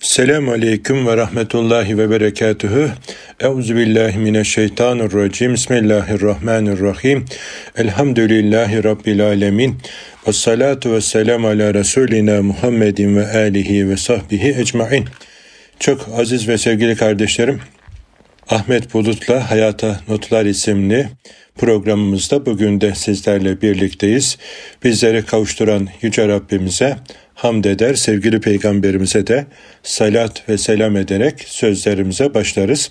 Selamun Aleyküm ve Rahmetullahi ve Berekatühü. Euzu billahi mineşşeytanirracim. Bismillahirrahmanirrahim. Elhamdülillahi Rabbil alemin. Ve salatu ve selam ala Resulina Muhammedin ve alihi ve sahbihi ecmain. Çok aziz ve sevgili kardeşlerim, Ahmet Bulut'la Hayata Notlar isimli programımızda bugün de sizlerle birlikteyiz. Bizleri kavuşturan Yüce Rabbimize hamd eder, sevgili peygamberimize de salat ve selam ederek sözlerimize başlarız.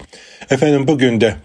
Efendim bugün de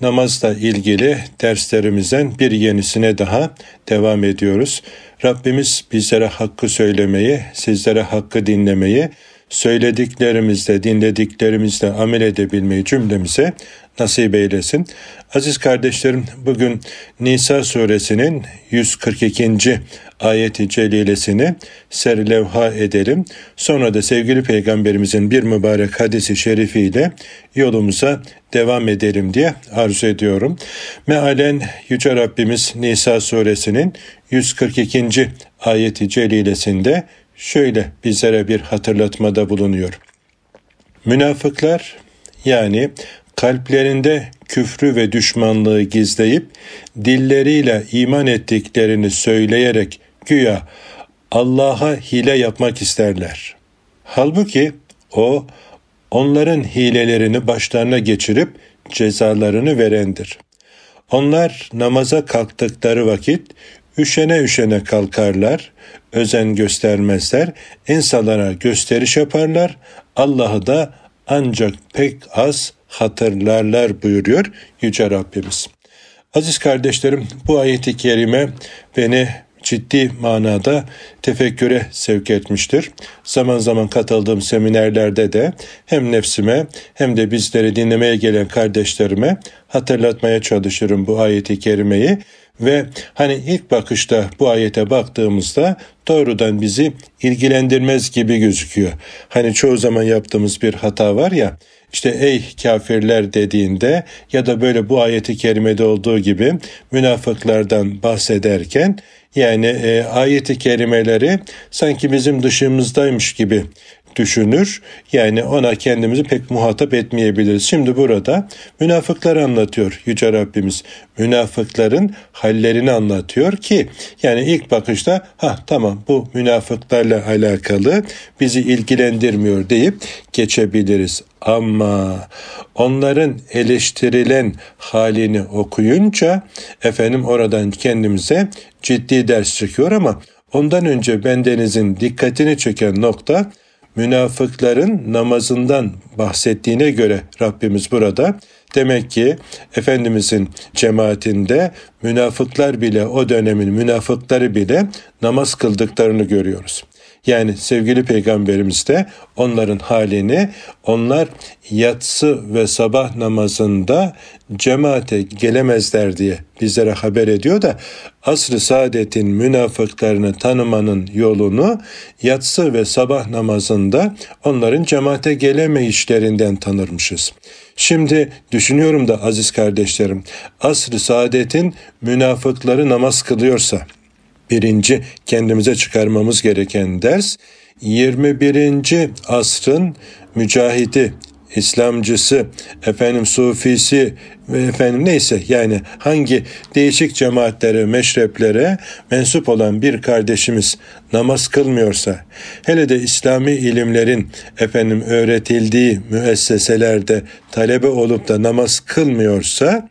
namazla ilgili derslerimizden bir yenisine daha devam ediyoruz. Rabbimiz bizlere hakkı söylemeyi, sizlere hakkı dinlemeyi, söylediklerimizle, dinlediklerimizle amel edebilmeyi cümlemize nasip eylesin. Aziz kardeşlerim bugün Nisa suresinin 142. ayeti celilesini serlevha edelim. Sonra da sevgili peygamberimizin bir mübarek hadisi şerifiyle yolumuza devam edelim diye arzu ediyorum. Mealen Yüce Rabbimiz Nisa suresinin 142. ayeti celilesinde şöyle bizlere bir hatırlatmada bulunuyor. Münafıklar yani kalplerinde küfrü ve düşmanlığı gizleyip dilleriyle iman ettiklerini söyleyerek güya Allah'a hile yapmak isterler. Halbuki o onların hilelerini başlarına geçirip cezalarını verendir. Onlar namaza kalktıkları vakit üşene üşene kalkarlar, özen göstermezler, insanlara gösteriş yaparlar, Allah'ı da ancak pek az hatırlarlar buyuruyor Yüce Rabbimiz. Aziz kardeşlerim bu ayeti kerime beni ciddi manada tefekküre sevk etmiştir. Zaman zaman katıldığım seminerlerde de hem nefsime hem de bizleri dinlemeye gelen kardeşlerime hatırlatmaya çalışırım bu ayeti kerimeyi ve hani ilk bakışta bu ayete baktığımızda doğrudan bizi ilgilendirmez gibi gözüküyor. Hani çoğu zaman yaptığımız bir hata var ya işte ey kafirler dediğinde ya da böyle bu ayeti kerimede olduğu gibi münafıklardan bahsederken yani e, ayeti kerimeleri sanki bizim dışımızdaymış gibi düşünür. Yani ona kendimizi pek muhatap etmeyebiliriz. Şimdi burada münafıklar anlatıyor Yüce Rabbimiz. Münafıkların hallerini anlatıyor ki yani ilk bakışta ha tamam bu münafıklarla alakalı bizi ilgilendirmiyor deyip geçebiliriz. Ama onların eleştirilen halini okuyunca efendim oradan kendimize ciddi ders çıkıyor ama ondan önce bendenizin dikkatini çeken nokta münafıkların namazından bahsettiğine göre Rabbimiz burada demek ki Efendimizin cemaatinde münafıklar bile o dönemin münafıkları bile namaz kıldıklarını görüyoruz. Yani sevgili peygamberimiz de onların halini onlar yatsı ve sabah namazında cemaate gelemezler diye bizlere haber ediyor da asr-ı saadetin münafıklarını tanımanın yolunu yatsı ve sabah namazında onların cemaate gelemeyişlerinden tanırmışız. Şimdi düşünüyorum da aziz kardeşlerim, asr-ı saadetin münafıkları namaz kılıyorsa, birinci kendimize çıkarmamız gereken ders 21. asrın mücahidi, İslamcısı, efendim Sufisi ve efendim neyse yani hangi değişik cemaatlere, meşreplere mensup olan bir kardeşimiz namaz kılmıyorsa, hele de İslami ilimlerin efendim öğretildiği müesseselerde talebe olup da namaz kılmıyorsa,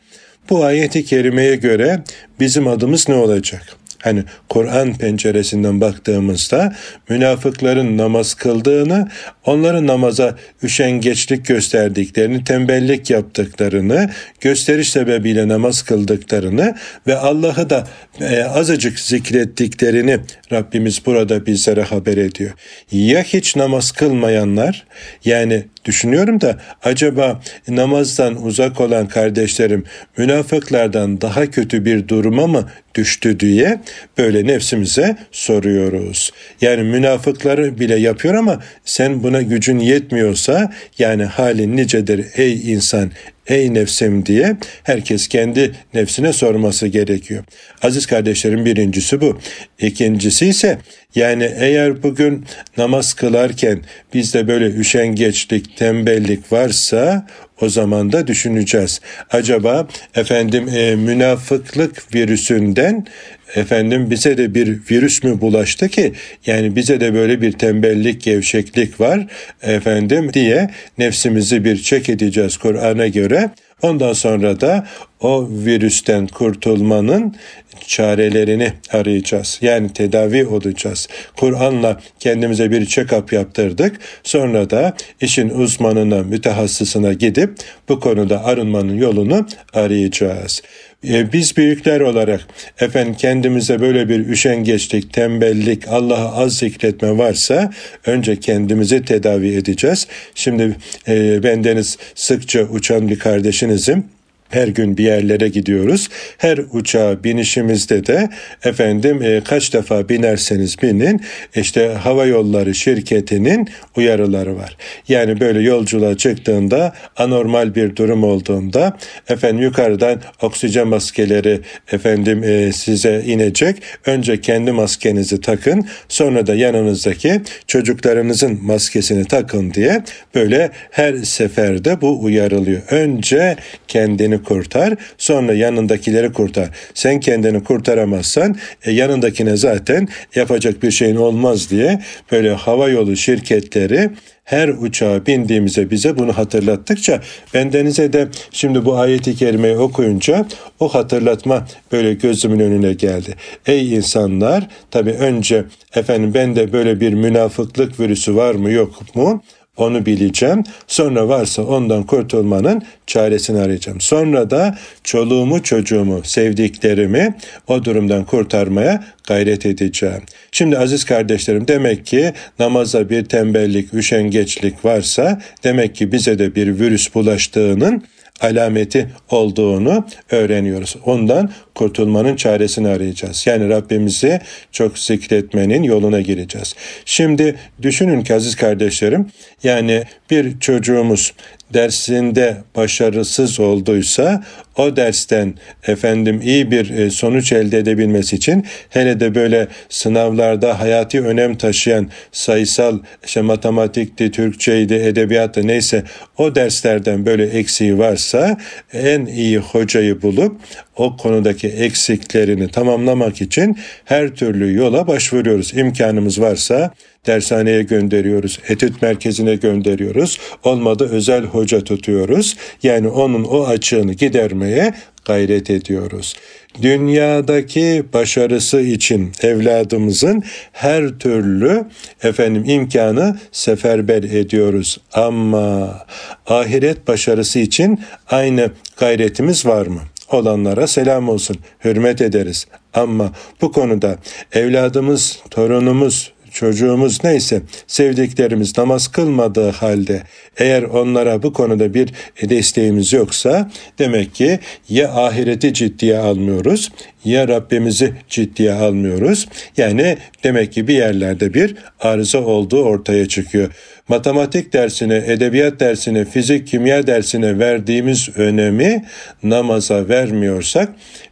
bu ayeti kerimeye göre bizim adımız ne olacak? Hani Kur'an penceresinden baktığımızda münafıkların namaz kıldığını, onların namaza üşengeçlik gösterdiklerini, tembellik yaptıklarını, gösteriş sebebiyle namaz kıldıklarını ve Allah'ı da e, azıcık zikrettiklerini Rabbimiz burada bizlere haber ediyor. Ya hiç namaz kılmayanlar yani Düşünüyorum da acaba namazdan uzak olan kardeşlerim münafıklardan daha kötü bir duruma mı düştü diye böyle nefsimize soruyoruz. Yani münafıkları bile yapıyor ama sen buna gücün yetmiyorsa yani halin nicedir ey insan ey nefsim diye herkes kendi nefsine sorması gerekiyor. Aziz kardeşlerim birincisi bu. İkincisi ise yani eğer bugün namaz kılarken bizde böyle üşengeçlik, tembellik varsa o zaman da düşüneceğiz. Acaba efendim e, münafıklık virüsünden efendim bize de bir virüs mü bulaştı ki yani bize de böyle bir tembellik, gevşeklik var efendim diye nefsimizi bir çek edeceğiz Kur'an'a göre. Ondan sonra da o virüsten kurtulmanın çarelerini arayacağız. Yani tedavi olacağız. Kur'an'la kendimize bir check-up yaptırdık. Sonra da işin uzmanına, mütehassısına gidip bu konuda arınmanın yolunu arayacağız. E, biz büyükler olarak efendim kendimize böyle bir üşengeçlik, tembellik, Allah'ı az zikretme varsa önce kendimizi tedavi edeceğiz. Şimdi e, bendeniz sıkça uçan bir kardeşinizim. Her gün bir yerlere gidiyoruz. Her uçağa binişimizde de efendim e, kaç defa binerseniz binin işte hava yolları şirketinin uyarıları var. Yani böyle yolculuğa çıktığında anormal bir durum olduğunda efendim yukarıdan oksijen maskeleri efendim e, size inecek. Önce kendi maskenizi takın sonra da yanınızdaki çocuklarınızın maskesini takın diye böyle her seferde bu uyarılıyor. Önce kendini kurtar, sonra yanındakileri kurtar. Sen kendini kurtaramazsan e, yanındakine zaten yapacak bir şeyin olmaz diye böyle hava yolu şirketleri her uçağa bindiğimizde bize bunu hatırlattıkça bendenize de şimdi bu ayeti kerimeyi okuyunca o hatırlatma böyle gözümün önüne geldi. Ey insanlar tabi önce efendim bende böyle bir münafıklık virüsü var mı yok mu? Onu bileceğim. Sonra varsa ondan kurtulmanın çaresini arayacağım. Sonra da çoluğumu, çocuğumu, sevdiklerimi o durumdan kurtarmaya gayret edeceğim. Şimdi aziz kardeşlerim demek ki namaza bir tembellik, üşengeçlik varsa demek ki bize de bir virüs bulaştığının alameti olduğunu öğreniyoruz. Ondan kurtulmanın çaresini arayacağız. Yani Rabbimizi çok zikretmenin yoluna gireceğiz. Şimdi düşünün ki aziz kardeşlerim yani bir çocuğumuz dersinde başarısız olduysa o dersten efendim iyi bir e, sonuç elde edebilmesi için hele de böyle sınavlarda hayati önem taşıyan sayısal işte matematikti, Türkçeydi, edebiyattı neyse o derslerden böyle eksiği varsa en iyi hocayı bulup o konudaki eksiklerini tamamlamak için her türlü yola başvuruyoruz. İmkanımız varsa dershaneye gönderiyoruz, etüt merkezine gönderiyoruz. Olmadı özel hoca tutuyoruz. Yani onun o açığını gidermeye gayret ediyoruz. Dünyadaki başarısı için evladımızın her türlü efendim imkanı seferber ediyoruz. Ama ahiret başarısı için aynı gayretimiz var mı? olanlara selam olsun, hürmet ederiz. Ama bu konuda evladımız, torunumuz, çocuğumuz neyse sevdiklerimiz namaz kılmadığı halde eğer onlara bu konuda bir desteğimiz yoksa demek ki ya ahireti ciddiye almıyoruz ya Rabbimizi ciddiye almıyoruz. Yani demek ki bir yerlerde bir arıza olduğu ortaya çıkıyor. Matematik dersine, edebiyat dersine, fizik, kimya dersine verdiğimiz önemi namaza vermiyorsak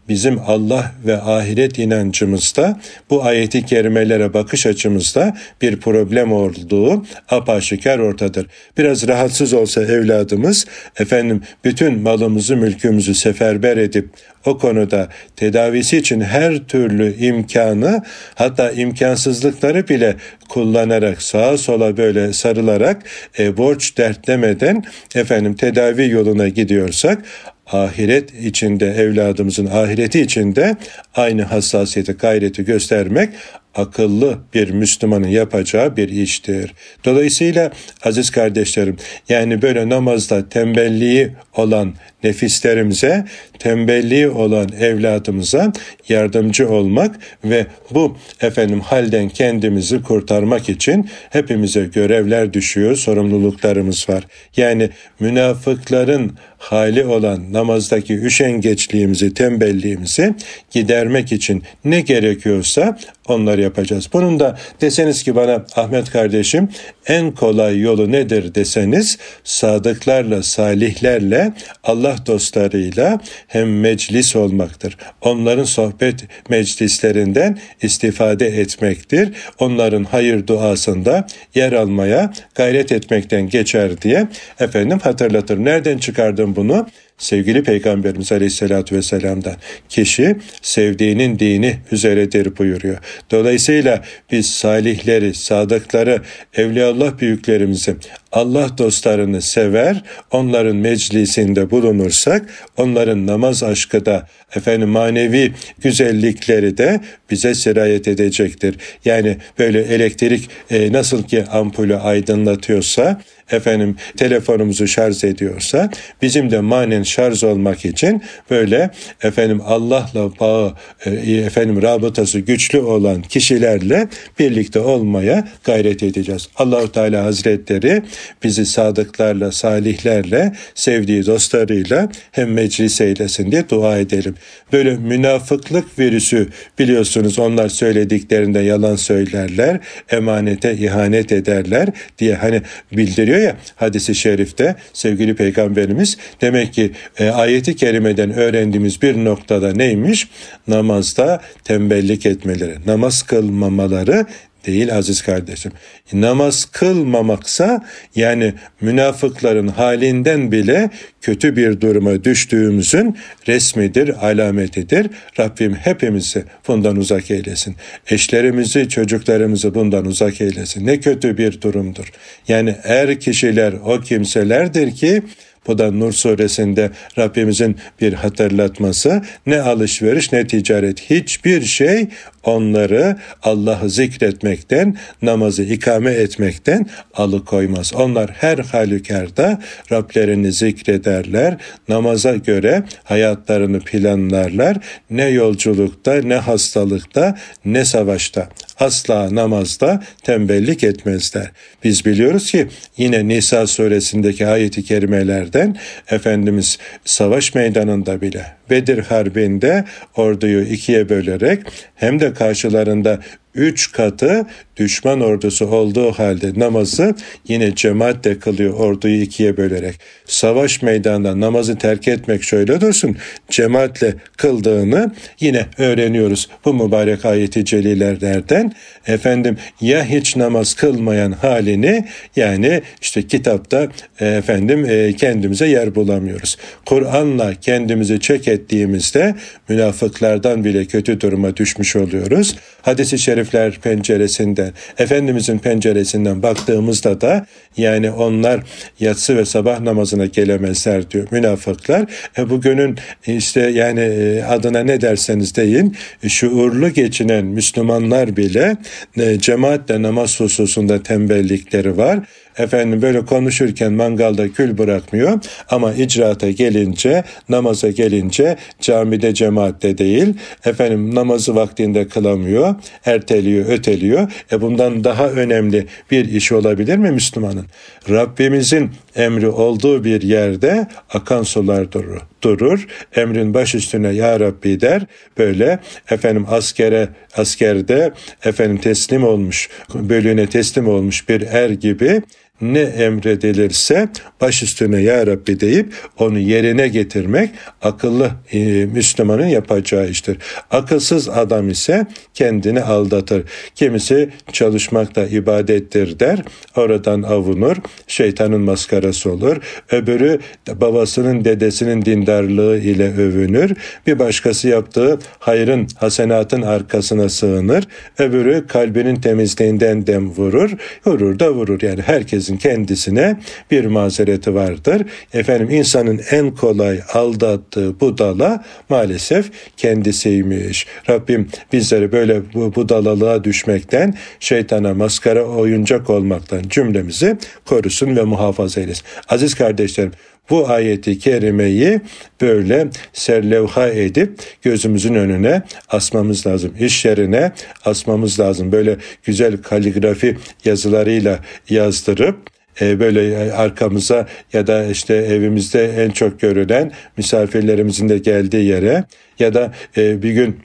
bizim Allah ve ahiret inancımızda bu ayeti kerimelere bakış açımızda bir problem olduğu apaşikar ortadır. Biraz rahatsız olsa evladımız efendim bütün malımızı mülkümüzü seferber edip o konuda tedavisi için her türlü imkanı hatta imkansızlıkları bile kullanarak sağa sola böyle sarılarak e, borç dertlemeden efendim tedavi yoluna gidiyorsak ahiret içinde evladımızın ahireti içinde aynı hassasiyeti gayreti göstermek akıllı bir Müslümanın yapacağı bir iştir. Dolayısıyla aziz kardeşlerim yani böyle namazda tembelliği olan nefislerimize, tembelliği olan evladımıza yardımcı olmak ve bu efendim halden kendimizi kurtarmak için hepimize görevler düşüyor, sorumluluklarımız var. Yani münafıkların hali olan namazdaki üşengeçliğimizi, tembelliğimizi gidermek için ne gerekiyorsa onları yapacağız. Bunun da deseniz ki bana Ahmet kardeşim en kolay yolu nedir deseniz sadıklarla, salihlerle, Allah dostlarıyla hem meclis olmaktır. Onların sohbet meclislerinden istifade etmektir. Onların hayır duasında yer almaya gayret etmekten geçer diye efendim hatırlatır. Nereden çıkardım bunu? Sevgili Peygamberimiz Aleyhisselatü Vesselam'dan. Kişi sevdiğinin dini üzeredir buyuruyor. Dolayısıyla biz salihleri, sadıkları, evliyaullah büyüklerimizi, Allah dostlarını sever, onların meclisinde bulunursak, onların namaz aşkı da, efendim manevi güzellikleri de bize sirayet edecektir. Yani böyle elektrik e, nasıl ki ampulü aydınlatıyorsa, efendim telefonumuzu şarj ediyorsa bizim de manen şarj olmak için böyle efendim Allah'la bağı e, efendim rabıtası güçlü olan kişilerle birlikte olmaya gayret edeceğiz. Allahu Teala Hazretleri bizi sadıklarla, salihlerle, sevdiği dostlarıyla hem meclis eylesin diye dua edelim. Böyle münafıklık virüsü biliyorsunuz onlar söylediklerinde yalan söylerler, emanete ihanet ederler diye hani bildiriyor ya hadisi şerifte sevgili peygamberimiz demek ki e, ayeti kerimeden öğrendiğimiz bir noktada neymiş? Namazda tembellik etmeleri, namaz kılmamaları değil aziz kardeşim. Namaz kılmamaksa yani münafıkların halinden bile kötü bir duruma düştüğümüzün resmidir, alametidir. Rabbim hepimizi bundan uzak eylesin. Eşlerimizi, çocuklarımızı bundan uzak eylesin. Ne kötü bir durumdur. Yani er kişiler o kimselerdir ki bu da Nur suresinde Rabbimizin bir hatırlatması. Ne alışveriş ne ticaret hiçbir şey onları Allah'ı zikretmekten, namazı ikame etmekten alıkoymaz. Onlar her halükarda Rablerini zikrederler, namaza göre hayatlarını planlarlar. Ne yolculukta, ne hastalıkta, ne savaşta. Asla namazda tembellik etmezler. Biz biliyoruz ki yine Nisa suresindeki ayeti kerimelerden Efendimiz savaş meydanında bile Bedir Harbi'nde orduyu ikiye bölerek hem de karşılarında üç katı düşman ordusu olduğu halde namazı yine cemaatle kılıyor orduyu ikiye bölerek. Savaş meydanında namazı terk etmek şöyle dursun cemaatle kıldığını yine öğreniyoruz bu mübarek ayeti celilerden. Efendim ya hiç namaz kılmayan halini yani işte kitapta efendim e, kendimize yer bulamıyoruz. Kur'an'la kendimizi çek ettiğimizde münafıklardan bile kötü duruma düşmüş oluyoruz. Hadis-i şerifler penceresinden, Efendimizin penceresinden baktığımızda da yani onlar yatsı ve sabah namazına gelemezler diyor münafıklar. E bugünün işte yani e, adına ne derseniz deyin şuurlu geçinen Müslümanlar bile e, cemaatle namaz hususunda tembellikleri var efendim böyle konuşurken mangalda kül bırakmıyor ama icraata gelince namaza gelince camide cemaatte değil efendim namazı vaktinde kılamıyor erteliyor öteliyor e bundan daha önemli bir iş olabilir mi Müslümanın Rabbimizin emri olduğu bir yerde akan sular durur durur. Emrin baş üstüne ya Rabbi der. Böyle efendim askere askerde efendim teslim olmuş, bölüğüne teslim olmuş bir er gibi ne emredilirse baş üstüne ya Rabbi deyip onu yerine getirmek akıllı e, Müslümanın yapacağı iştir. Akılsız adam ise kendini aldatır. Kimisi çalışmakta ibadettir der. Oradan avunur. Şeytanın maskarası olur. Öbürü babasının dedesinin dindarlığı ile övünür. Bir başkası yaptığı hayrın, hasenatın arkasına sığınır. Öbürü kalbinin temizliğinden dem vurur. Vurur da vurur. Yani herkes herkesin kendisine bir mazereti vardır. Efendim insanın en kolay aldattığı budala maalesef kendisiymiş. Rabbim bizleri böyle bu budalalığa düşmekten, şeytana maskara oyuncak olmaktan cümlemizi korusun ve muhafaza eylesin. Aziz kardeşlerim bu ayeti kerimeyi böyle serlevha edip gözümüzün önüne asmamız lazım. İş yerine asmamız lazım. Böyle güzel kaligrafi yazılarıyla yazdırıp e, böyle arkamıza ya da işte evimizde en çok görülen misafirlerimizin de geldiği yere ya da e, bir gün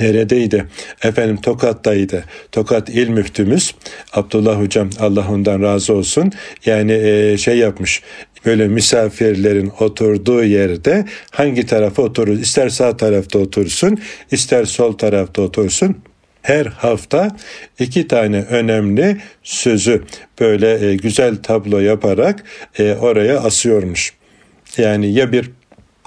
neredeydi? Efendim Tokat'taydı. Tokat il müftümüz Abdullah hocam Allah ondan razı olsun. Yani e, şey yapmış böyle misafirlerin oturduğu yerde hangi tarafa oturur? İster sağ tarafta otursun, ister sol tarafta otursun her hafta iki tane önemli sözü böyle e, güzel tablo yaparak e, oraya asıyormuş. Yani ya bir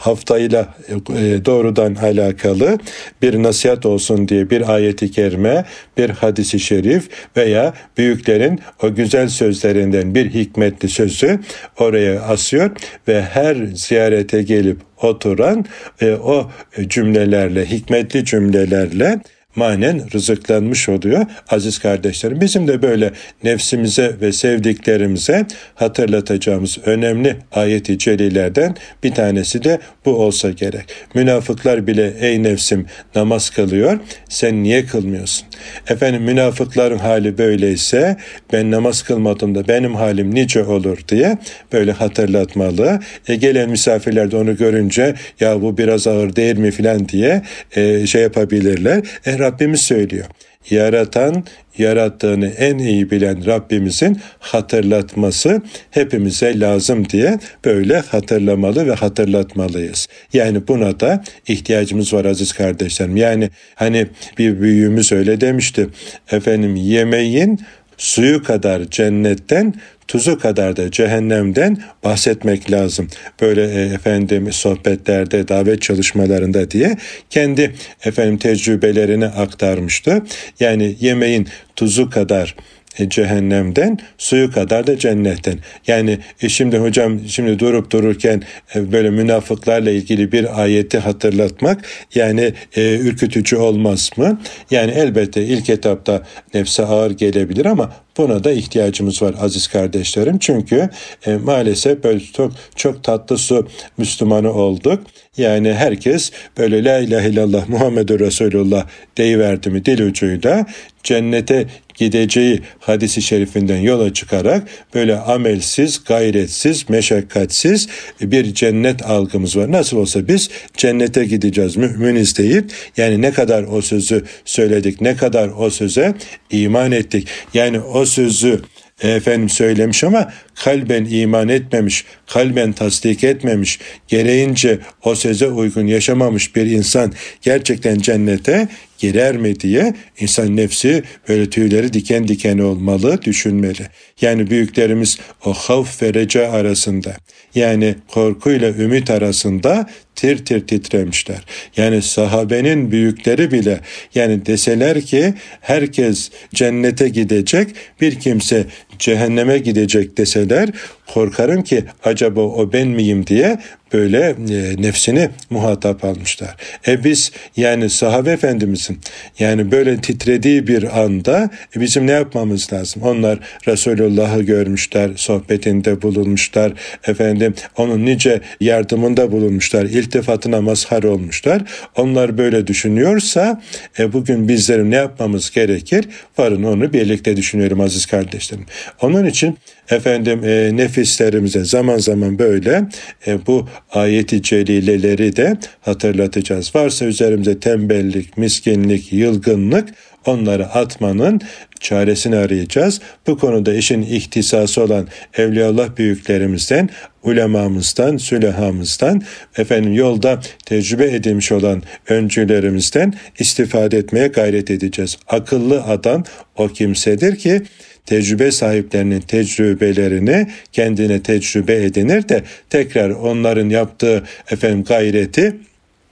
haftayla e, doğrudan alakalı bir nasihat olsun diye bir ayeti kerime, bir hadisi şerif veya büyüklerin o güzel sözlerinden bir hikmetli sözü oraya asıyor ve her ziyarete gelip oturan e, o cümlelerle, hikmetli cümlelerle manen rızıklanmış oluyor aziz kardeşlerim. Bizim de böyle nefsimize ve sevdiklerimize hatırlatacağımız önemli ayeti celilerden bir tanesi de bu olsa gerek. Münafıklar bile ey nefsim namaz kılıyor sen niye kılmıyorsun? Efendim münafıkların hali böyleyse ben namaz kılmadım da benim halim nice olur diye böyle hatırlatmalı. E, gelen misafirler de onu görünce ya bu biraz ağır değil mi filan diye e, şey yapabilirler. E, Rabbimiz söylüyor. Yaratan, yarattığını en iyi bilen Rabbimizin hatırlatması hepimize lazım diye böyle hatırlamalı ve hatırlatmalıyız. Yani buna da ihtiyacımız var aziz kardeşlerim. Yani hani bir büyüğümüz öyle demişti. Efendim yemeğin suyu kadar cennetten tuzu kadar da cehennemden bahsetmek lazım. Böyle e, efendim sohbetlerde, davet çalışmalarında diye kendi efendim tecrübelerini aktarmıştı. Yani yemeğin tuzu kadar e, cehennemden suyu kadar da cennetten. Yani e, şimdi hocam şimdi durup dururken e, böyle münafıklarla ilgili bir ayeti hatırlatmak yani e, ürkütücü olmaz mı? Yani elbette ilk etapta nefse ağır gelebilir ama Buna da ihtiyacımız var aziz kardeşlerim. Çünkü e, maalesef böyle çok çok tatlı su Müslümanı olduk. Yani herkes böyle la ilahe illallah Muhammedur Resulullah deyiverdi mi dil ucuyla cennete gideceği hadisi şerifinden yola çıkarak böyle amelsiz, gayretsiz, meşakkatsiz bir cennet algımız var. Nasıl olsa biz cennete gideceğiz müminiz deyip yani ne kadar o sözü söyledik, ne kadar o söze iman ettik. Yani o sözü efendim söylemiş ama kalben iman etmemiş, kalben tasdik etmemiş, gereğince o söze uygun yaşamamış bir insan gerçekten cennete girer mi diye insan nefsi böyle tüyleri diken diken olmalı, düşünmeli. Yani büyüklerimiz o havf ve reca arasında yani korkuyla ümit arasında tir tir titremişler. Yani sahabenin büyükleri bile yani deseler ki herkes cennete gidecek bir kimse cehenneme gidecek deseler korkarım ki acaba o ben miyim diye böyle e, nefsini muhatap almışlar. E biz yani sahabe efendimizin yani böyle titrediği bir anda e, bizim ne yapmamız lazım? Onlar Resulullah'ı görmüşler, sohbetinde bulunmuşlar, efendim onun nice yardımında bulunmuşlar, iltifatına mazhar olmuşlar. Onlar böyle düşünüyorsa e, bugün bizlerin ne yapmamız gerekir? Varın onu birlikte düşünüyorum aziz kardeşlerim. Onun için efendim e, nefislerimize zaman zaman böyle e, bu ayeti celileleri de hatırlatacağız. Varsa üzerimize tembellik, miskinlik, yılgınlık onları atmanın çaresini arayacağız. Bu konuda işin ihtisası olan Evliyaullah büyüklerimizden, ulemamızdan, sülehamızdan, efendim yolda tecrübe edilmiş olan öncülerimizden istifade etmeye gayret edeceğiz. Akıllı adam o kimsedir ki tecrübe sahiplerinin tecrübelerini kendine tecrübe edinir de tekrar onların yaptığı efendim gayreti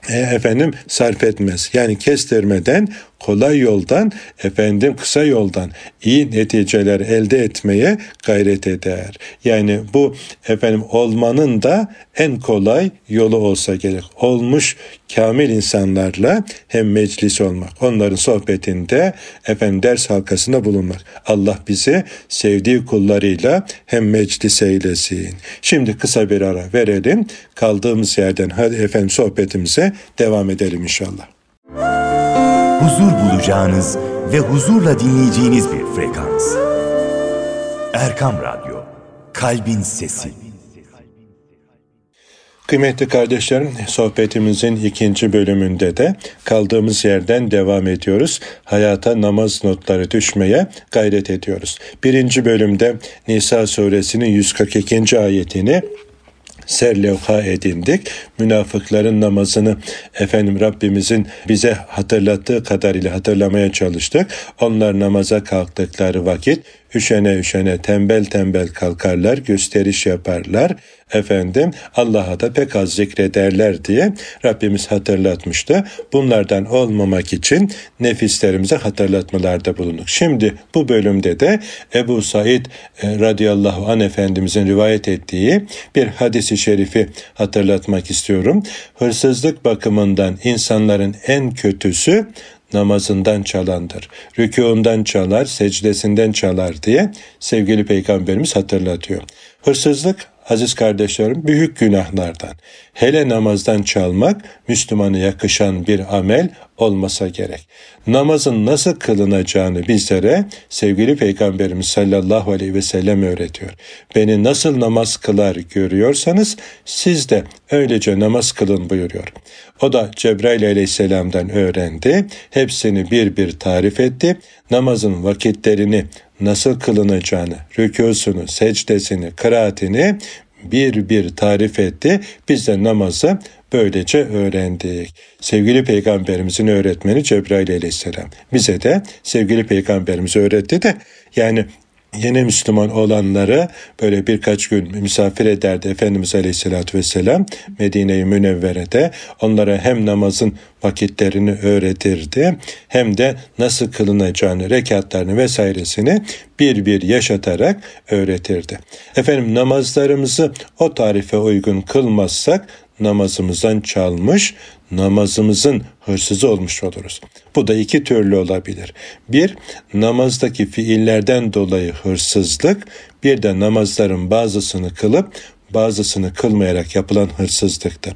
e, efendim sarf etmez. Yani kestirmeden kolay yoldan efendim kısa yoldan iyi neticeler elde etmeye gayret eder. Yani bu efendim olmanın da en kolay yolu olsa gerek. Olmuş kamil insanlarla hem meclis olmak, onların sohbetinde efendim ders halkasında bulunmak. Allah bizi sevdiği kullarıyla hem meclis eylesin. Şimdi kısa bir ara verelim. Kaldığımız yerden hadi efendim sohbetimize devam edelim inşallah huzur bulacağınız ve huzurla dinleyeceğiniz bir frekans. Erkam Radyo, Kalbin Sesi Kıymetli kardeşlerim, sohbetimizin ikinci bölümünde de kaldığımız yerden devam ediyoruz. Hayata namaz notları düşmeye gayret ediyoruz. Birinci bölümde Nisa suresinin 142. ayetini serlevha edindik. Münafıkların namazını efendim Rabbimizin bize hatırlattığı kadarıyla hatırlamaya çalıştık. Onlar namaza kalktıkları vakit üşene üşene tembel tembel kalkarlar, gösteriş yaparlar. Efendim Allah'a da pek az zikrederler diye Rabbimiz hatırlatmıştı. Bunlardan olmamak için nefislerimize hatırlatmalarda bulunduk. Şimdi bu bölümde de Ebu Said e, radıyallahu an Efendimizin rivayet ettiği bir hadisi şerifi hatırlatmak istiyorum. Hırsızlık bakımından insanların en kötüsü namazından çalandır. Rükûundan çalar, secdesinden çalar diye sevgili peygamberimiz hatırlatıyor. Hırsızlık aziz kardeşlerim büyük günahlardan. Hele namazdan çalmak Müslümana yakışan bir amel olmasa gerek. Namazın nasıl kılınacağını bizlere sevgili Peygamberimiz sallallahu aleyhi ve sellem öğretiyor. Beni nasıl namaz kılar görüyorsanız siz de öylece namaz kılın buyuruyor. O da Cebrail aleyhisselamdan öğrendi. Hepsini bir bir tarif etti. Namazın vakitlerini nasıl kılınacağını, rükûsunu, secdesini, kıraatini bir bir tarif etti. Biz de namazı böylece öğrendik. Sevgili peygamberimizin öğretmeni Cebrail aleyhisselam. Bize de sevgili peygamberimiz öğretti de yani yeni Müslüman olanları böyle birkaç gün misafir ederdi Efendimiz Aleyhisselatü Vesselam Medine-i Münevvere'de onlara hem namazın vakitlerini öğretirdi hem de nasıl kılınacağını, rekatlarını vesairesini bir bir yaşatarak öğretirdi. Efendim namazlarımızı o tarife uygun kılmazsak namazımızdan çalmış, namazımızın hırsızı olmuş oluruz. Bu da iki türlü olabilir. Bir, namazdaki fiillerden dolayı hırsızlık, bir de namazların bazısını kılıp bazısını kılmayarak yapılan hırsızlıktır.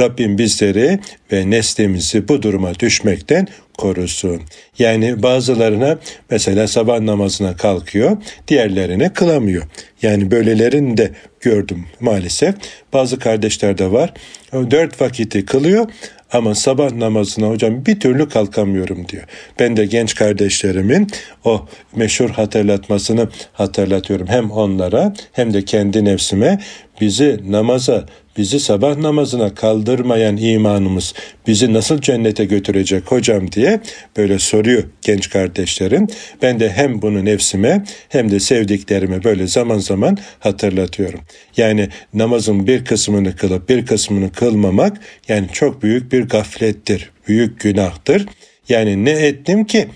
Rabbim bizleri ve neslimizi bu duruma düşmekten korusun. Yani bazılarına mesela sabah namazına kalkıyor, diğerlerine kılamıyor. Yani böylelerini de gördüm maalesef. Bazı kardeşler de var. Dört vakiti kılıyor ama sabah namazına hocam bir türlü kalkamıyorum diyor. Ben de genç kardeşlerimin o meşhur hatırlatmasını hatırlatıyorum. Hem onlara hem de kendi nefsime bizi namaza, bizi sabah namazına kaldırmayan imanımız bizi nasıl cennete götürecek hocam diye böyle soruyor genç kardeşlerim. Ben de hem bunu nefsime hem de sevdiklerime böyle zaman zaman hatırlatıyorum. Yani namazın bir kısmını kılıp bir kısmını kılmamak yani çok büyük bir gaflettir, büyük günahtır. Yani ne ettim ki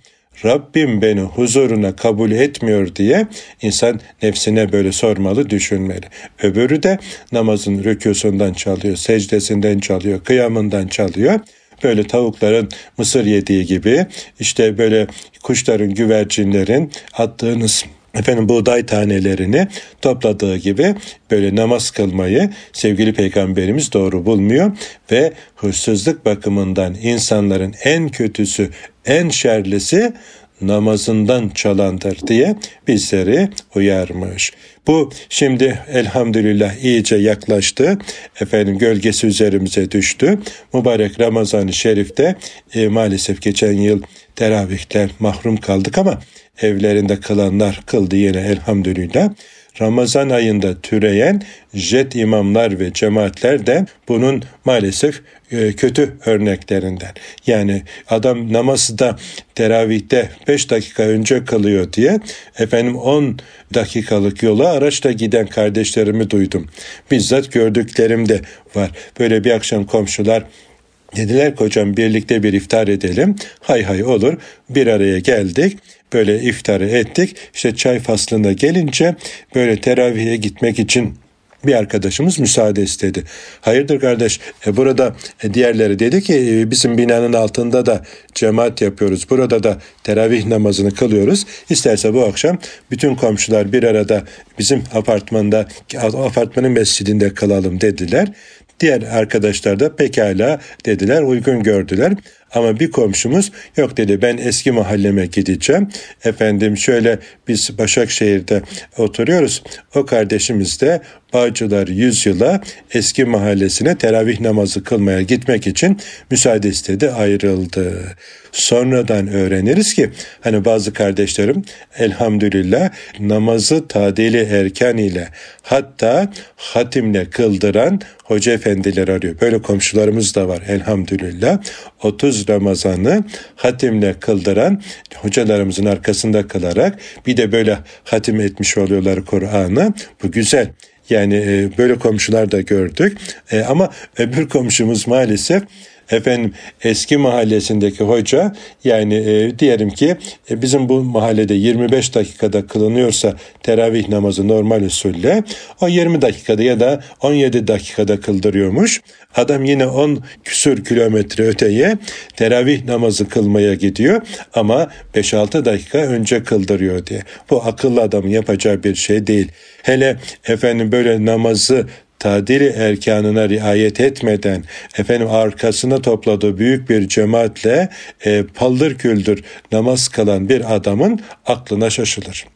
Rabbim beni huzuruna kabul etmiyor diye insan nefsine böyle sormalı, düşünmeli. Öbürü de namazın rükûsundan çalıyor, secdesinden çalıyor, kıyamından çalıyor böyle tavukların mısır yediği gibi işte böyle kuşların, güvercinlerin attığınız efendim buğday tanelerini topladığı gibi böyle namaz kılmayı sevgili peygamberimiz doğru bulmuyor ve hırsızlık bakımından insanların en kötüsü, en şerlisi namazından çalandır diye bizleri uyarmış. Bu şimdi elhamdülillah iyice yaklaştı. Efendim gölgesi üzerimize düştü. Mübarek Ramazan-ı Şerif'te e, maalesef geçen yıl teravihler mahrum kaldık ama evlerinde kılanlar kıldı yine elhamdülillah. Ramazan ayında türeyen jet imamlar ve cemaatler de bunun maalesef kötü örneklerinden. Yani adam namazı da teravihte 5 dakika önce kılıyor diye efendim 10 dakikalık yola araçla giden kardeşlerimi duydum. Bizzat gördüklerim de var. Böyle bir akşam komşular Dediler ki hocam birlikte bir iftar edelim. Hay hay olur. Bir araya geldik. Böyle iftarı ettik. İşte çay faslında gelince böyle teravihe gitmek için bir arkadaşımız müsaade istedi. Hayırdır kardeş e, burada e, diğerleri dedi ki e, bizim binanın altında da cemaat yapıyoruz. Burada da teravih namazını kılıyoruz. İsterse bu akşam bütün komşular bir arada bizim apartmanda apartmanın mescidinde kalalım dediler. Diğer arkadaşlar da pekala dediler, uygun gördüler. Ama bir komşumuz yok dedi ben eski mahalleme gideceğim. Efendim şöyle biz Başakşehir'de oturuyoruz. O kardeşimiz de Bağcılar yüzyıla eski mahallesine teravih namazı kılmaya gitmek için müsaade istedi ayrıldı. Sonradan öğreniriz ki hani bazı kardeşlerim elhamdülillah namazı tadili erken ile hatta hatimle kıldıran hoca efendiler arıyor. Böyle komşularımız da var elhamdülillah. 30 Ramazan'ı hatimle kıldıran hocalarımızın arkasında kılarak bir de böyle hatim etmiş oluyorlar Kur'an'ı. Bu güzel. Yani e, böyle komşular da gördük. E, ama öbür komşumuz maalesef Efendim eski mahallesindeki hoca yani e, diyelim ki e, bizim bu mahallede 25 dakikada kılınıyorsa teravih namazı normal usulle o 20 dakikada ya da 17 dakikada kıldırıyormuş. Adam yine 10 küsür kilometre öteye teravih namazı kılmaya gidiyor ama 5-6 dakika önce kıldırıyor diye. Bu akıllı adamın yapacağı bir şey değil. Hele efendim böyle namazı tadiri erkanına riayet etmeden efendim arkasına topladığı büyük bir cemaatle e, paldır küldür namaz kılan bir adamın aklına şaşılır.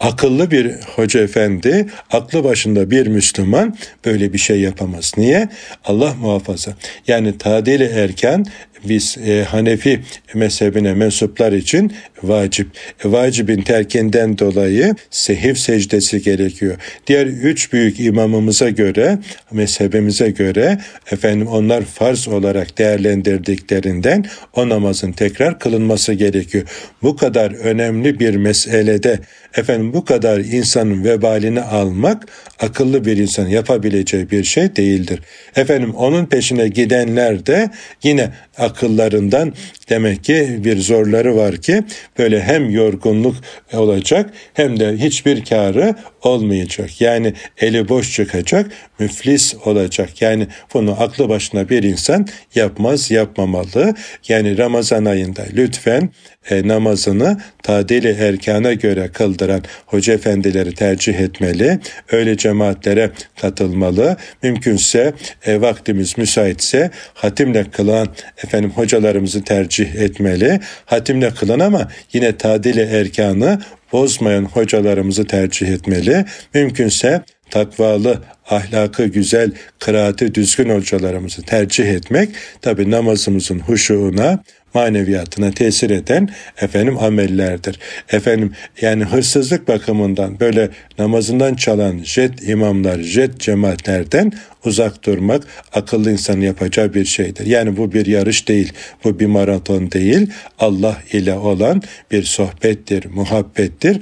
Akıllı bir hoca efendi, aklı başında bir Müslüman böyle bir şey yapamaz. Niye? Allah muhafaza. Yani tadili erken biz e, Hanefi mezhebine mensuplar için vacip. E, vacibin terkinden dolayı sehiv secdesi gerekiyor. Diğer üç büyük imamımıza göre, mezhebimize göre efendim onlar farz olarak değerlendirdiklerinden o namazın tekrar kılınması gerekiyor. Bu kadar önemli bir meselede efendim bu kadar insanın vebalini almak akıllı bir insan yapabileceği bir şey değildir. Efendim onun peşine gidenler de yine akıllarından demek ki bir zorları var ki böyle hem yorgunluk olacak hem de hiçbir karı olmayacak. Yani eli boş çıkacak, müflis olacak. Yani bunu aklı başına bir insan yapmaz, yapmamalı. Yani Ramazan ayında lütfen e, namazını tadili erkana göre kıldıran hoca efendileri tercih etmeli. Öyle cemaatlere katılmalı. Mümkünse e, vaktimiz müsaitse hatimle kılan efendim hocalarımızı tercih etmeli. Hatimle kılan ama yine tadili erkanı bozmayan hocalarımızı tercih etmeli. Mümkünse takvalı, ahlakı güzel, kıraati düzgün hocalarımızı tercih etmek tabi namazımızın huşuğuna, maneviyatına tesir eden efendim amellerdir. Efendim yani hırsızlık bakımından böyle namazından çalan jet imamlar, jet cemaatlerden uzak durmak akıllı insanın yapacağı bir şeydir. Yani bu bir yarış değil, bu bir maraton değil. Allah ile olan bir sohbettir, muhabbettir,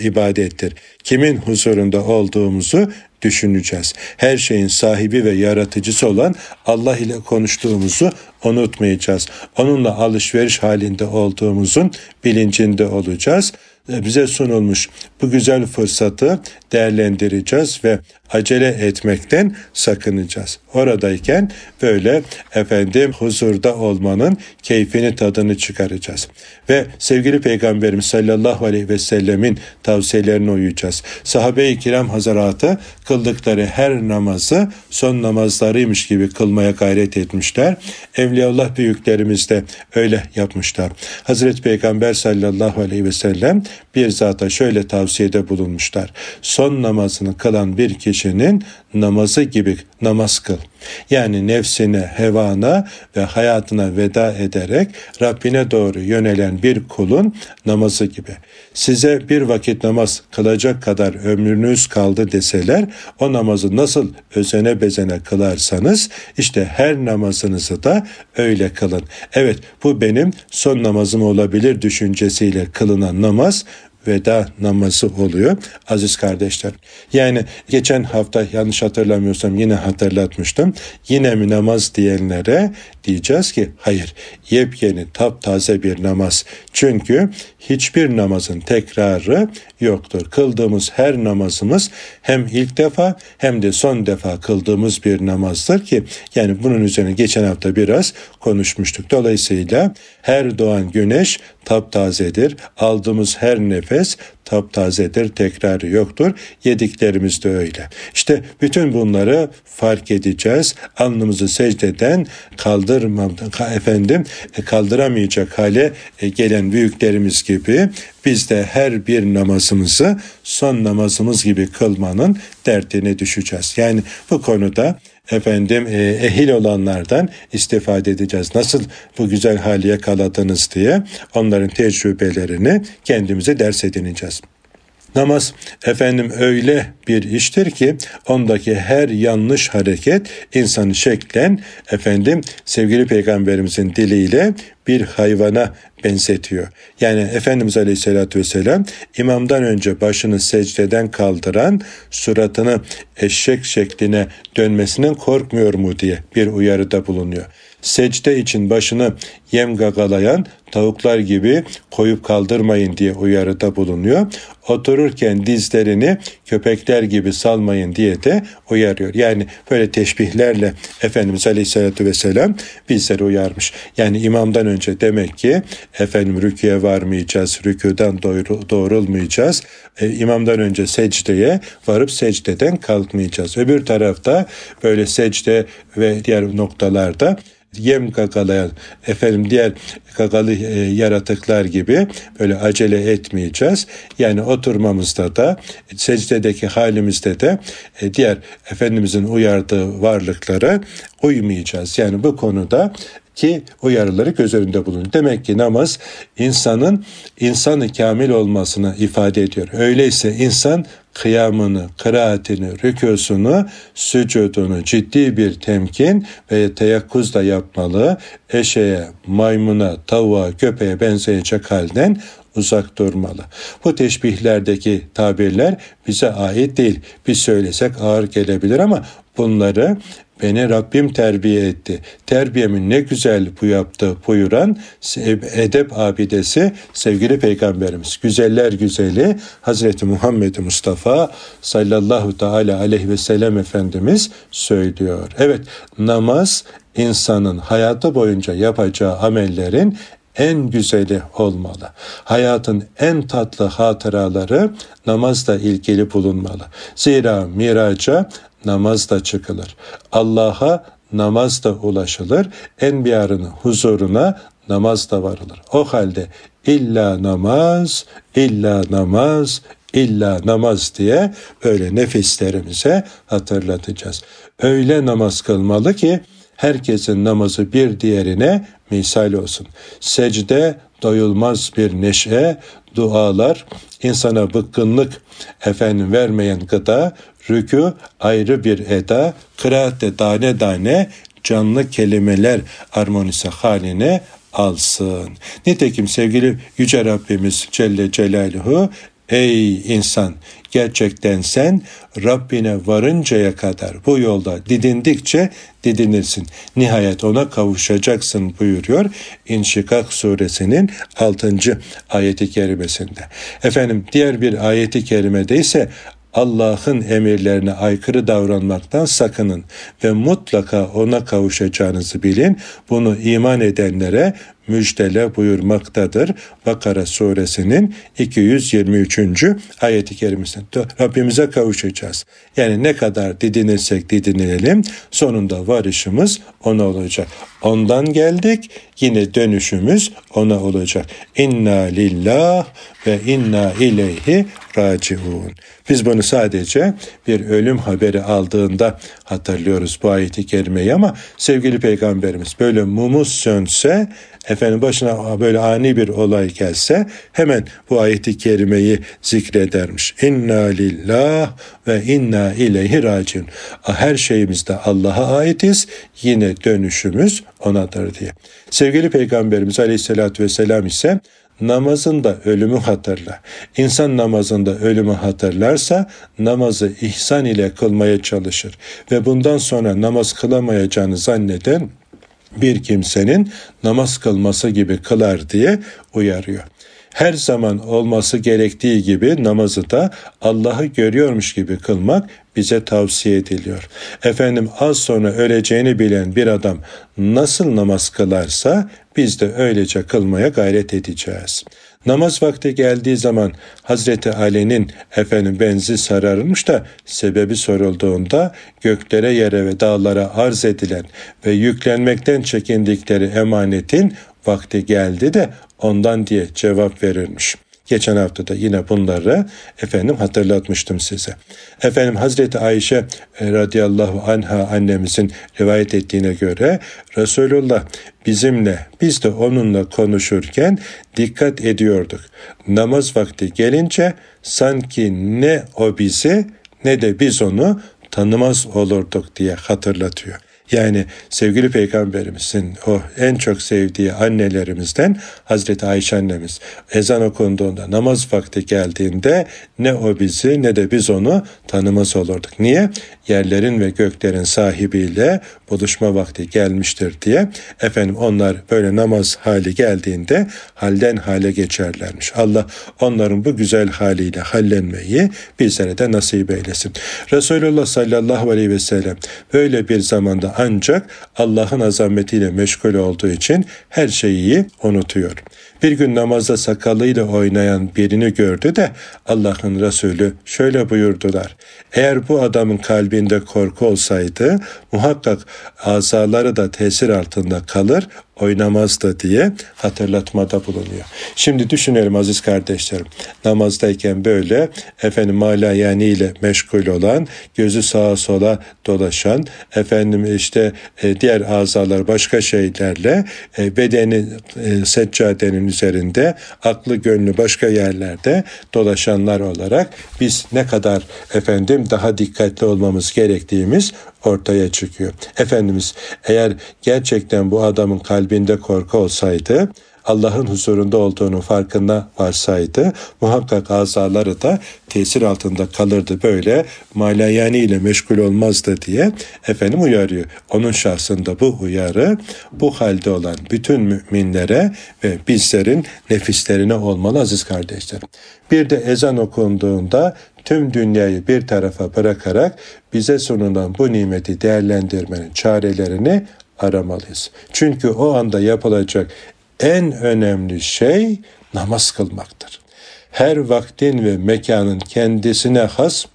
ibadettir. Kimin huzurunda olduğumuzu düşüneceğiz. Her şeyin sahibi ve yaratıcısı olan Allah ile konuştuğumuzu unutmayacağız. Onunla alışveriş halinde olduğumuzun bilincinde olacağız. E, bize sunulmuş bu güzel fırsatı değerlendireceğiz ve acele etmekten sakınacağız. Oradayken böyle efendim huzurda olmanın keyfini tadını çıkaracağız. Ve sevgili Peygamberimiz sallallahu aleyhi ve sellemin tavsiyelerine uyacağız. Sahabe-i kiram hazaratı kıldıkları her namazı son namazlarıymış gibi kılmaya gayret etmişler. Evliyaullah büyüklerimiz de öyle yapmışlar. Hazreti Peygamber sallallahu aleyhi ve sellem bir zata şöyle tavsiyede bulunmuşlar. Son namazını kılan bir kişinin namazı gibi namaz kıl. Yani nefsine, hevana ve hayatına veda ederek Rabbine doğru yönelen bir kulun namazı gibi. Size bir vakit namaz kılacak kadar ömrünüz kaldı deseler o namazı nasıl özene bezene kılarsanız işte her namazınızı da öyle kılın. Evet bu benim son namazım olabilir düşüncesiyle kılınan namaz veda namazı oluyor aziz kardeşler. Yani geçen hafta yanlış hatırlamıyorsam yine hatırlatmıştım. Yine mi namaz diyenlere diyeceğiz ki hayır yepyeni taptaze bir namaz. Çünkü hiçbir namazın tekrarı yoktur. Kıldığımız her namazımız hem ilk defa hem de son defa kıldığımız bir namazdır ki yani bunun üzerine geçen hafta biraz konuşmuştuk. Dolayısıyla her doğan güneş taptazedir. Aldığımız her nefes taptazedir, tekrarı yoktur. Yediklerimiz de öyle. İşte bütün bunları fark edeceğiz. Alnımızı secdeden kaldırmam, efendim e, kaldıramayacak hale e, gelen büyüklerimiz gibi biz de her bir namazımızı son namazımız gibi kılmanın derdine düşeceğiz. Yani bu konuda efendim e, ehil olanlardan istifade edeceğiz. Nasıl bu güzel hali yakaladınız diye onların tecrübelerini kendimize ders edineceğiz. Namaz efendim öyle bir iştir ki ondaki her yanlış hareket insanı şeklen efendim sevgili peygamberimizin diliyle bir hayvana benzetiyor. Yani Efendimiz Aleyhisselatü Vesselam imamdan önce başını secdeden kaldıran suratını eşek şekline dönmesinden korkmuyor mu diye bir uyarıda bulunuyor secde için başını yem gagalayan tavuklar gibi koyup kaldırmayın diye uyarıda bulunuyor. Otururken dizlerini köpekler gibi salmayın diye de uyarıyor. Yani böyle teşbihlerle Efendimiz Aleyhisselatü Vesselam bizleri uyarmış. Yani imamdan önce demek ki efendim rüküye varmayacağız, rüküden doğrulmayacağız. E, imamdan önce secdeye varıp secdeden kalkmayacağız. Öbür tarafta böyle secde ve diğer noktalarda yem kakalayan efendim diğer kakalı e, yaratıklar gibi böyle acele etmeyeceğiz. Yani oturmamızda da secdedeki halimizde de e, diğer Efendimizin uyardığı varlıklara uymayacağız. Yani bu konuda ki uyarıları göz önünde bulun. Demek ki namaz insanın insanı kamil olmasını ifade ediyor. Öyleyse insan kıyamını, kıraatini, rükûsunu, sücudunu ciddi bir temkin ve teyakkuzla yapmalı. Eşeğe, maymuna, tavuğa, köpeğe benzeyecek halden uzak durmalı. Bu teşbihlerdeki tabirler bize ait değil. Biz söylesek ağır gelebilir ama bunları Beni Rabbim terbiye etti. Terbiyemi ne güzel bu yaptı buyuran edep abidesi sevgili peygamberimiz. Güzeller güzeli Hazreti Muhammed Mustafa sallallahu teala aleyhi ve sellem Efendimiz söylüyor. Evet namaz insanın hayatı boyunca yapacağı amellerin en güzeli olmalı. Hayatın en tatlı hatıraları namazla ilgili bulunmalı. Zira miraca namazla çıkılır. Allah'a namazla ulaşılır. Enbiyanın huzuruna namazla varılır. O halde illa namaz, illa namaz, illa namaz diye böyle nefislerimize hatırlatacağız. Öyle namaz kılmalı ki herkesin namazı bir diğerine misal olsun. Secde doyulmaz bir neşe, dualar, insana bıkkınlık efendim vermeyen gıda, rükû ayrı bir eda, kıraatte tane tane canlı kelimeler armonisi haline alsın. Nitekim sevgili Yüce Rabbimiz Celle Celaluhu Ey insan gerçekten sen Rabbine varıncaya kadar bu yolda didindikçe didinirsin. Nihayet ona kavuşacaksın buyuruyor İnşikak suresinin 6. ayeti kerimesinde. Efendim diğer bir ayeti kerimede ise Allah'ın emirlerine aykırı davranmaktan sakının ve mutlaka ona kavuşacağınızı bilin. Bunu iman edenlere müjdele buyurmaktadır. Bakara suresinin 223. ayeti kerimesinde. Rabbimize kavuşacağız. Yani ne kadar didinirsek didinilelim sonunda varışımız ona olacak. Ondan geldik yine dönüşümüz ona olacak. İnna lillah ve inna ileyhi raciun. Biz bunu sadece bir ölüm haberi aldığında hatırlıyoruz bu ayeti kerimeyi ama sevgili peygamberimiz böyle mumuz sönse efendim başına böyle ani bir olay gelse hemen bu ayeti kerimeyi zikredermiş. İnna lillah ve inna ileyhi raciun. Her şeyimizde Allah'a aitiz. Yine dönüşümüz onadır diye. Sevgili Peygamberimiz Aleyhisselatü Vesselam ise namazında ölümü hatırla. İnsan namazında ölümü hatırlarsa namazı ihsan ile kılmaya çalışır ve bundan sonra namaz kılamayacağını zanneden bir kimsenin namaz kılması gibi kılar diye uyarıyor. Her zaman olması gerektiği gibi namazı da Allah'ı görüyormuş gibi kılmak bize tavsiye ediliyor. Efendim az sonra öleceğini bilen bir adam nasıl namaz kılarsa biz de öylece kılmaya gayret edeceğiz. Namaz vakti geldiği zaman Hazreti Ali'nin efendim benzi sararılmış da sebebi sorulduğunda göklere yere ve dağlara arz edilen ve yüklenmekten çekindikleri emanetin vakti geldi de ondan diye cevap verilmiş. Geçen hafta da yine bunları efendim hatırlatmıştım size. Efendim Hazreti Ayşe e, radıyallahu anha annemizin rivayet ettiğine göre Resulullah bizimle biz de onunla konuşurken dikkat ediyorduk. Namaz vakti gelince sanki ne o bizi ne de biz onu tanımaz olurduk diye hatırlatıyor. Yani sevgili peygamberimizin o en çok sevdiği annelerimizden Hazreti Ayşe annemiz ezan okunduğunda namaz vakti geldiğinde ne o bizi ne de biz onu tanımaz olurduk. Niye? Yerlerin ve göklerin sahibiyle buluşma vakti gelmiştir diye efendim onlar böyle namaz hali geldiğinde halden hale geçerlermiş. Allah onların bu güzel haliyle hallenmeyi bizlere de nasip eylesin. Resulullah sallallahu aleyhi ve sellem böyle bir zamanda ancak Allah'ın azametiyle meşgul olduğu için her şeyi unutuyor. Bir gün namazda sakalıyla oynayan birini gördü de Allah'ın Resulü şöyle buyurdular. Eğer bu adamın kalbinde korku olsaydı muhakkak azaları da tesir altında kalır, oynamazdı diye hatırlatmada bulunuyor. Şimdi düşünelim aziz kardeşlerim. Namazdayken böyle efendim mala yani ile meşgul olan, gözü sağa sola dolaşan, efendim işte e, diğer azalar başka şeylerle e, bedeni e, seccadenin üzerinde, aklı gönlü başka yerlerde dolaşanlar olarak biz ne kadar efendim daha dikkatli olmamız gerektiğimiz ortaya çıkıyor. Efendimiz eğer gerçekten bu adamın kalbinde korku olsaydı Allah'ın huzurunda olduğunu farkında varsaydı muhakkak azaları da tesir altında kalırdı böyle malayani ile meşgul olmazdı diye efendim uyarıyor. Onun şahsında bu uyarı bu halde olan bütün müminlere ve bizlerin nefislerine olmalı aziz kardeşlerim. Bir de ezan okunduğunda tüm dünyayı bir tarafa bırakarak bize sunulan bu nimeti değerlendirmenin çarelerini aramalıyız. Çünkü o anda yapılacak en önemli şey namaz kılmaktır. Her vaktin ve mekanın kendisine has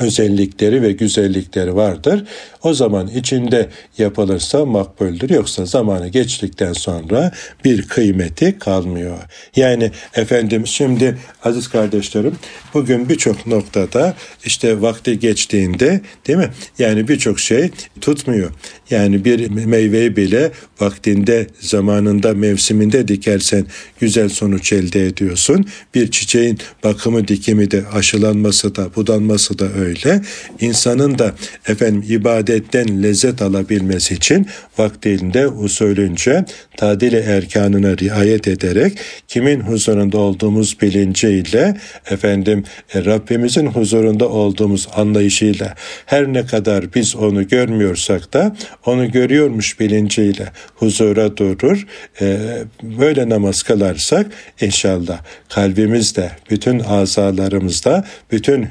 özellikleri ve güzellikleri vardır. O zaman içinde yapılırsa makbuldür yoksa zamanı geçtikten sonra bir kıymeti kalmıyor. Yani efendim şimdi aziz kardeşlerim bugün birçok noktada işte vakti geçtiğinde değil mi? Yani birçok şey tutmuyor. Yani bir meyveyi bile vaktinde, zamanında, mevsiminde dikersen güzel sonuç elde ediyorsun. Bir çiçeğin bakımı, dikimi de aşılanması da, budanması da öyle. İnsanın da efendim ibadetten lezzet alabilmesi için vaktinde usulünce tadile erkanına riayet ederek kimin huzurunda olduğumuz bilinciyle efendim e, Rabbimizin huzurunda olduğumuz anlayışıyla her ne kadar biz onu görmüyorsak da onu görüyormuş bilinciyle huzura durur. E, böyle namaz kılarsak inşallah kalbimizde, bütün azalarımızda, bütün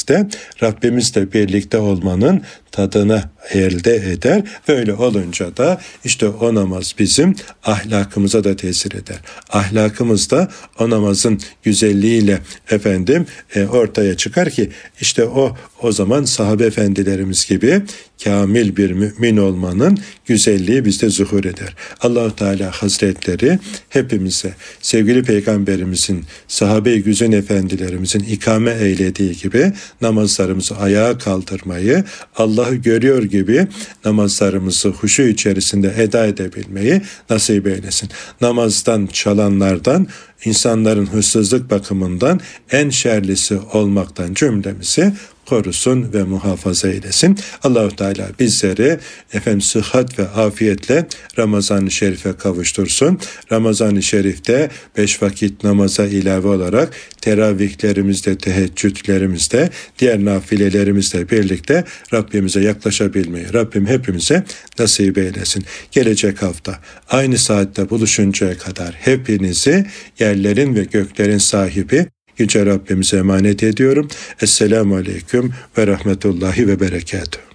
hücrelerimizde Rabbimizle birlikte olmanın tadını elde eder. Böyle olunca da işte o namaz bizim ahlakımıza da tesir eder. Ahlakımız da o namazın güzelliğiyle efendim e, ortaya çıkar ki işte o o zaman sahabe efendilerimiz gibi kamil bir mümin olmanın güzelliği bizde zuhur eder. Allahu Teala Hazretleri hepimize sevgili peygamberimizin sahabe-i efendilerimizin ikame eylediği gibi namazlarımızı ayağa kaldırmayı Allah'ı görüyor gibi namazlarımızı huşu içerisinde eda edebilmeyi nasip eylesin. Namazdan çalanlardan insanların hırsızlık bakımından en şerlisi olmaktan cümlemizi korusun ve muhafaza eylesin. Allahu Teala bizleri efendim sıhhat ve afiyetle Ramazan-ı Şerif'e kavuştursun. Ramazan-ı Şerif'te beş vakit namaza ilave olarak teravihlerimizde, teheccüdlerimizde, diğer nafilelerimizle birlikte Rabbimize yaklaşabilmeyi Rabbim hepimize nasip eylesin. Gelecek hafta aynı saatte buluşuncaya kadar hepinizi yerlerin ve göklerin sahibi Yüce Rabbimize emanet ediyorum. Esselamu Aleyküm ve Rahmetullahi ve Berekatuhu.